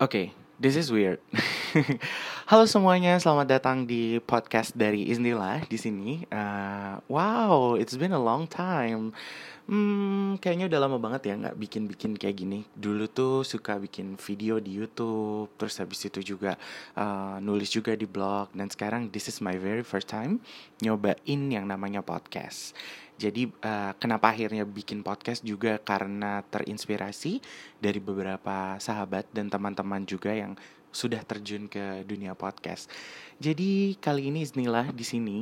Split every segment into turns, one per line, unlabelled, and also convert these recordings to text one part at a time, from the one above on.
Oke, this is weird. Halo semuanya, selamat datang di podcast dari Isnillah di sini. Uh, wow, it's been a long time. Hmm, kayaknya udah lama banget ya nggak bikin-bikin kayak gini. Dulu tuh suka bikin video di YouTube, terus habis itu juga uh, nulis juga di blog. Dan sekarang this is my very first time nyobain yang namanya podcast. Jadi uh, kenapa akhirnya bikin podcast juga karena terinspirasi dari beberapa sahabat dan teman-teman juga yang sudah terjun ke dunia podcast. Jadi kali ini Isnillah di sini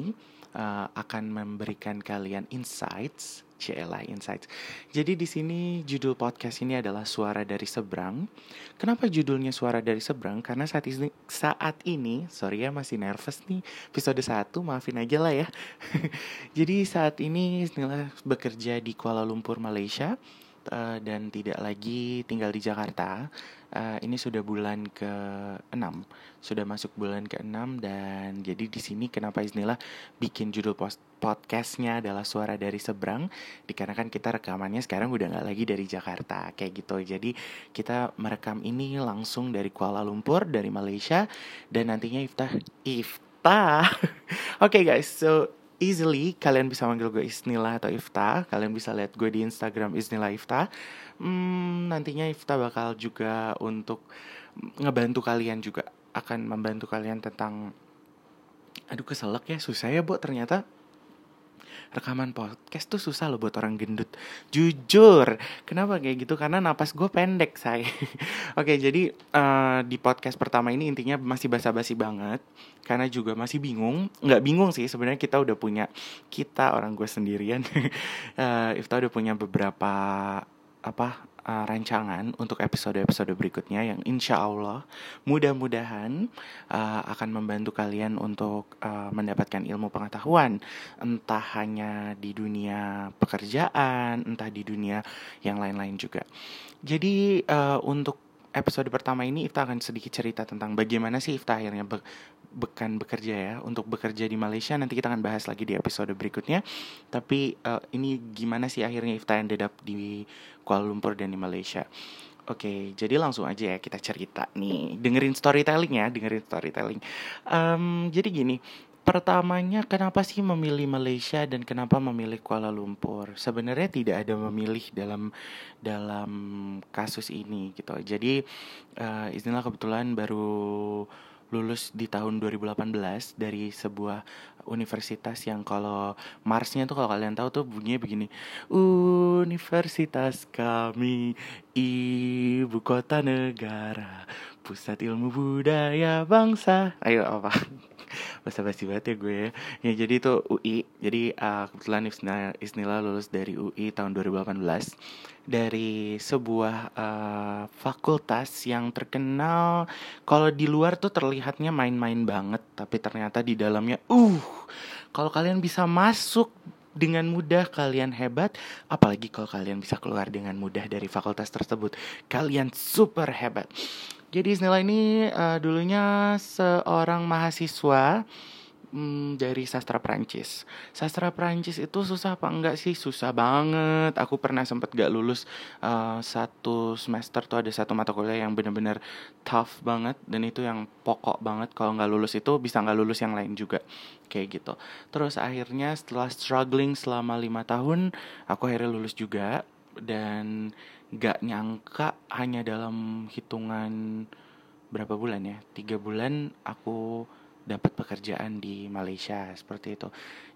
uh, akan memberikan kalian insights CLI Insights. Jadi di sini judul podcast ini adalah Suara dari Seberang. Kenapa judulnya Suara dari Seberang? Karena saat ini saat ini, sorry ya masih nervous nih. Episode 1, maafin aja lah ya. Jadi saat ini Nila bekerja di Kuala Lumpur, Malaysia uh, dan tidak lagi tinggal di Jakarta uh, ini sudah bulan ke-6 sudah masuk bulan ke-6 dan jadi di sini kenapa Isnillah bikin judul post podcastnya adalah suara dari seberang? Dikarenakan kita rekamannya sekarang udah nggak lagi dari Jakarta kayak gitu. Jadi kita merekam ini langsung dari Kuala Lumpur dari Malaysia dan nantinya Iftah Iftah. Oke okay guys so easily kalian bisa manggil gue Isnillah atau Iftah kalian bisa lihat gue di Instagram Isnillah Iftah hmm, nantinya Ifta bakal juga untuk ngebantu kalian juga akan membantu kalian tentang aduh keselak ya susah ya bu ternyata rekaman podcast tuh susah loh buat orang gendut. Jujur. Kenapa kayak gitu? Karena napas gue pendek saya oke jadi uh, di podcast pertama ini intinya masih basa-basi banget. Karena juga masih bingung. Nggak bingung sih sebenarnya kita udah punya kita orang gue sendirian. Uh, Ifta udah punya beberapa apa uh, rancangan untuk episode-episode berikutnya yang insya Allah mudah-mudahan uh, akan membantu kalian untuk uh, mendapatkan ilmu pengetahuan. Entah hanya di dunia pekerjaan entah di dunia yang lain-lain juga. Jadi uh, untuk episode pertama ini Ifta akan sedikit cerita tentang bagaimana sih Ifta akhirnya be bekan bekerja ya untuk bekerja di Malaysia nanti kita akan bahas lagi di episode berikutnya tapi uh, ini gimana sih akhirnya Ifta ended up di Kuala Lumpur dan di Malaysia Oke, jadi langsung aja ya kita cerita nih. Dengerin storytelling ya, dengerin storytelling. Um, jadi gini, pertamanya kenapa sih memilih Malaysia dan kenapa memilih Kuala Lumpur? Sebenarnya tidak ada memilih dalam dalam kasus ini gitu. Jadi uh, istilah kebetulan baru lulus di tahun 2018 dari sebuah universitas yang kalau Marsnya tuh kalau kalian tahu tuh bunyinya begini Universitas kami ibu kota negara pusat ilmu budaya bangsa ayo apa bahasa basi banget ya gue ya. ya jadi itu UI jadi uh, kebetulan Isnila, Isnila lulus dari UI tahun 2018 dari sebuah uh, fakultas yang terkenal. Kalau di luar tuh terlihatnya main-main banget. Tapi ternyata di dalamnya uh kalau kalian bisa masuk dengan mudah kalian hebat. Apalagi kalau kalian bisa keluar dengan mudah dari fakultas tersebut. Kalian super hebat. Jadi Isnila ini uh, dulunya seorang mahasiswa hmm, dari sastra Prancis. Sastra Prancis itu susah apa enggak sih? Susah banget. Aku pernah sempat gak lulus uh, satu semester tuh ada satu mata kuliah yang bener-bener tough banget dan itu yang pokok banget. Kalau nggak lulus itu bisa nggak lulus yang lain juga kayak gitu. Terus akhirnya setelah struggling selama lima tahun, aku akhirnya lulus juga dan gak nyangka hanya dalam hitungan berapa bulan ya tiga bulan aku dapat pekerjaan di Malaysia seperti itu.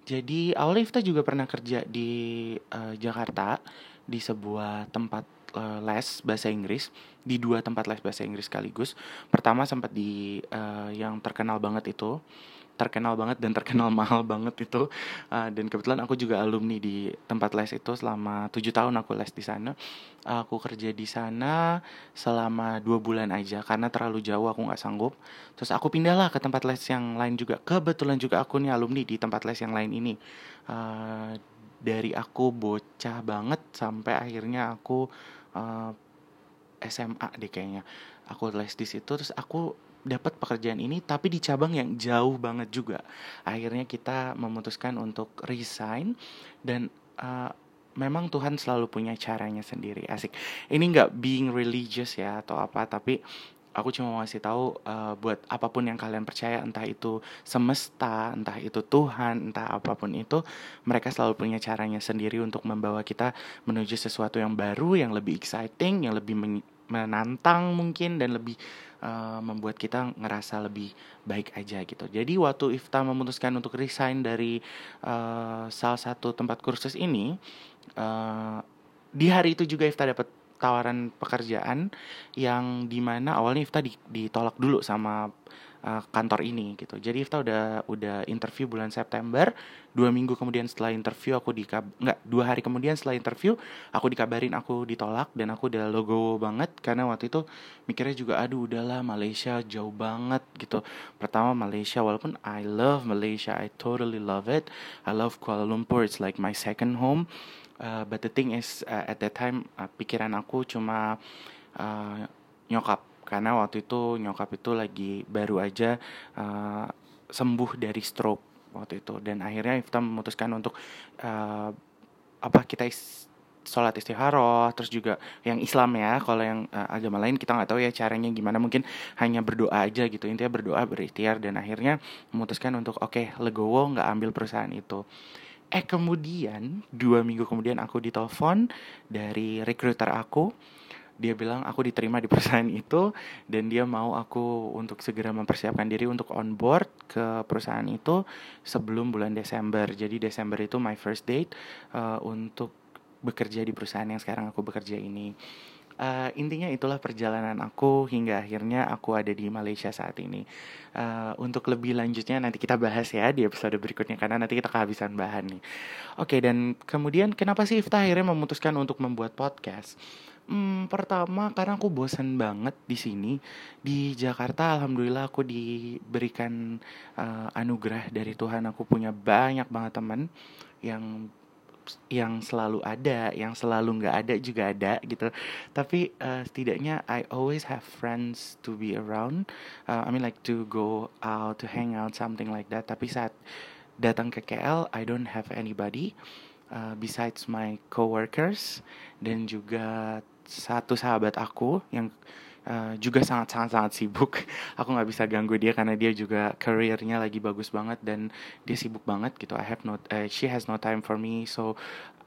Jadi awalnya juga pernah kerja di uh, Jakarta di sebuah tempat uh, les bahasa Inggris di dua tempat les bahasa Inggris sekaligus. Pertama sempat di uh, yang terkenal banget itu terkenal banget dan terkenal mahal banget itu. Uh, dan kebetulan aku juga alumni di tempat les itu selama tujuh tahun aku les di sana. Aku kerja di sana selama dua bulan aja karena terlalu jauh aku nggak sanggup. Terus aku pindahlah ke tempat les yang lain juga. Kebetulan juga aku nih alumni di tempat les yang lain ini. Uh, dari aku bocah banget sampai akhirnya aku uh, SMA deh kayaknya. Aku les di situ terus aku dapat pekerjaan ini tapi di cabang yang jauh banget juga. Akhirnya kita memutuskan untuk resign dan uh, memang Tuhan selalu punya caranya sendiri. Asik. Ini nggak being religious ya atau apa tapi aku cuma mau ngasih tahu uh, buat apa pun yang kalian percaya entah itu semesta entah itu Tuhan entah apa pun itu mereka selalu punya caranya sendiri untuk membawa kita menuju sesuatu yang baru yang lebih exciting yang lebih menantang mungkin dan lebih uh, membuat kita ngerasa lebih baik aja gitu. Jadi waktu Ifta memutuskan untuk resign dari uh, salah satu tempat kursus ini uh, di hari itu juga Ifta dapat tawaran pekerjaan yang di mana awalnya Ifta ditolak dulu sama uh, kantor ini gitu. Jadi Ifta udah udah interview bulan September, dua minggu kemudian setelah interview aku di nggak dua hari kemudian setelah interview aku dikabarin aku ditolak dan aku udah logo banget karena waktu itu mikirnya juga aduh udahlah Malaysia jauh banget gitu. Pertama Malaysia walaupun I love Malaysia, I totally love it. I love Kuala Lumpur, it's like my second home uh, but the thing is uh, at that time uh, pikiran aku cuma uh, nyokap karena waktu itu nyokap itu lagi baru aja uh, sembuh dari stroke waktu itu. Dan akhirnya Ifta memutuskan untuk uh, apa kita is sholat istiharoh terus juga yang Islam ya. Kalau yang uh, agama lain kita nggak tahu ya caranya gimana. Mungkin hanya berdoa aja gitu. Intinya berdoa berikhtiar. Dan akhirnya memutuskan untuk oke okay, legowo nggak ambil perusahaan itu. Eh kemudian dua minggu kemudian aku ditelepon dari recruiter aku. Dia bilang aku diterima di perusahaan itu dan dia mau aku untuk segera mempersiapkan diri untuk on board ke perusahaan itu sebelum bulan Desember. Jadi Desember itu my first date uh, untuk bekerja di perusahaan yang sekarang aku bekerja ini uh, intinya itulah perjalanan aku hingga akhirnya aku ada di Malaysia saat ini. Uh, untuk lebih lanjutnya nanti kita bahas ya di episode berikutnya karena nanti kita kehabisan bahan nih. Oke okay, dan kemudian kenapa sih Ifta akhirnya memutuskan untuk membuat podcast? Hmm, pertama karena aku bosan banget di sini di Jakarta. Alhamdulillah aku diberikan uh, anugerah dari Tuhan. Aku punya banyak banget teman yang yang selalu ada, yang selalu nggak ada juga ada gitu. Tapi uh, setidaknya I always have friends to be around. Uh, I mean like to go out, to hang out, something like that. Tapi saat datang ke KL, I don't have anybody uh, besides my coworkers dan juga satu sahabat aku yang uh, juga sangat sangat sangat sibuk. Aku nggak bisa ganggu dia karena dia juga karirnya lagi bagus banget dan dia sibuk banget gitu. I have no, uh, she has no time for me, so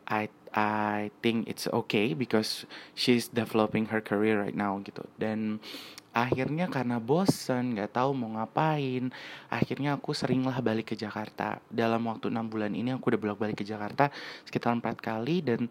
I I think it's okay because she's developing her career right now gitu. Dan akhirnya karena bosen nggak tahu mau ngapain akhirnya aku seringlah balik ke Jakarta dalam waktu enam bulan ini aku udah bolak balik ke Jakarta sekitar empat kali dan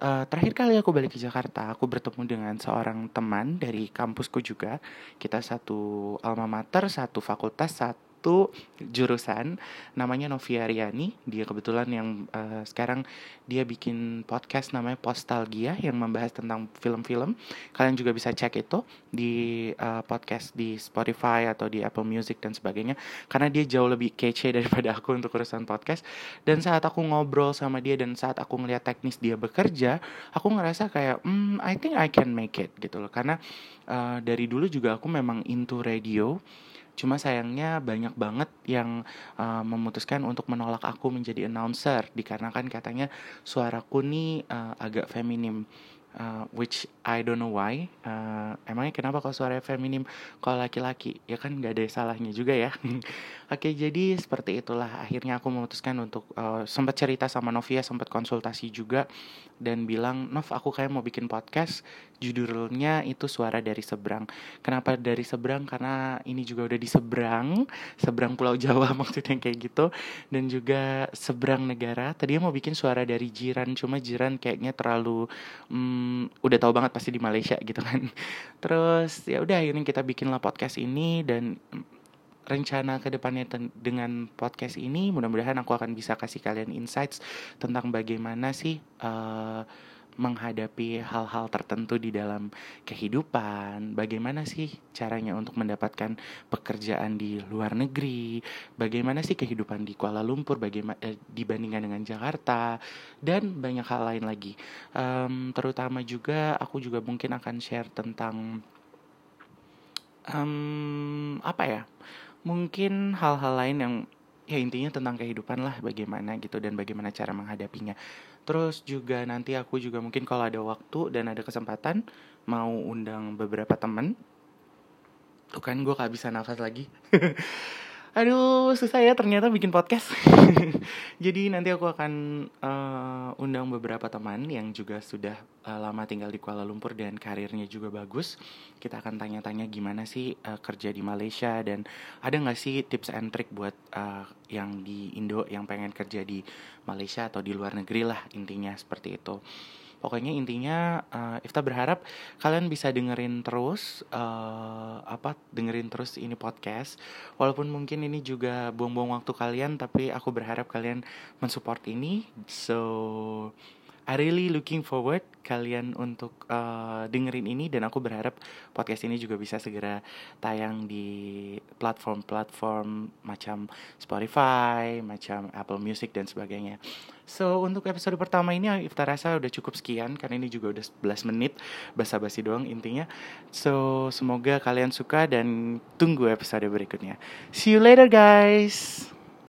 uh, terakhir kali aku balik ke Jakarta, aku bertemu dengan seorang teman dari kampusku juga. Kita satu alma mater, satu fakultas, satu satu jurusan namanya Novia Riani dia kebetulan yang uh, sekarang dia bikin podcast namanya Postalgia yang membahas tentang film-film. Kalian juga bisa cek itu di uh, podcast di Spotify atau di Apple Music dan sebagainya. Karena dia jauh lebih kece daripada aku untuk urusan podcast. Dan saat aku ngobrol sama dia dan saat aku ngeliat teknis dia bekerja aku ngerasa kayak hmm I think I can make it gitu loh. Karena uh, dari dulu juga aku memang into radio Cuma sayangnya banyak banget yang uh, memutuskan untuk menolak aku menjadi announcer dikarenakan katanya suaraku nih uh, agak feminim. Uh, which I don't know why. Uh, emangnya kenapa kalau suara feminim kalau laki-laki? Ya kan nggak ada salahnya juga ya. Oke jadi seperti itulah akhirnya aku memutuskan untuk uh, sempat cerita sama Novia sempat konsultasi juga dan bilang Nov aku kayak mau bikin podcast judulnya itu suara dari seberang. Kenapa dari seberang? Karena ini juga udah di seberang seberang Pulau Jawa maksudnya kayak gitu. Dan juga seberang negara tadi mau bikin suara dari jiran cuma jiran kayaknya terlalu um, udah tahu banget pasti di Malaysia gitu kan. Terus ya udah akhirnya kita bikinlah podcast ini dan rencana ke depannya dengan podcast ini mudah-mudahan aku akan bisa kasih kalian insights tentang bagaimana sih uh, menghadapi hal-hal tertentu di dalam kehidupan, bagaimana sih caranya untuk mendapatkan pekerjaan di luar negeri, bagaimana sih kehidupan di Kuala Lumpur, bagaimana eh, dibandingkan dengan Jakarta, dan banyak hal lain lagi. Um, terutama juga aku juga mungkin akan share tentang um, apa ya? Mungkin hal-hal lain yang ya intinya tentang kehidupan lah bagaimana gitu dan bagaimana cara menghadapinya. Terus juga nanti aku juga mungkin kalau ada waktu dan ada kesempatan mau undang beberapa teman Tuh kan gue bisa nafas lagi Aduh susah ya ternyata bikin podcast. Jadi nanti aku akan uh, undang beberapa teman yang juga sudah uh, lama tinggal di Kuala Lumpur dan karirnya juga bagus. Kita akan tanya-tanya gimana sih uh, kerja di Malaysia Dan ada gak sih tips and trick buat uh, yang di Indo yang pengen kerja di Malaysia atau di luar negeri lah intinya seperti itu pokoknya intinya uh, Ifta berharap kalian bisa dengerin terus uh, apa dengerin terus ini podcast. Walaupun mungkin ini juga buang-buang waktu kalian tapi aku berharap kalian mensupport ini. So I really looking forward kalian untuk uh, dengerin ini dan aku berharap podcast ini juga bisa segera tayang di platform-platform macam Spotify, macam Apple Music dan sebagainya. So untuk episode pertama ini Ifta rasa udah cukup sekian karena ini juga udah 11 menit basa-basi doang intinya. So semoga kalian suka dan tunggu episode berikutnya. See you later guys.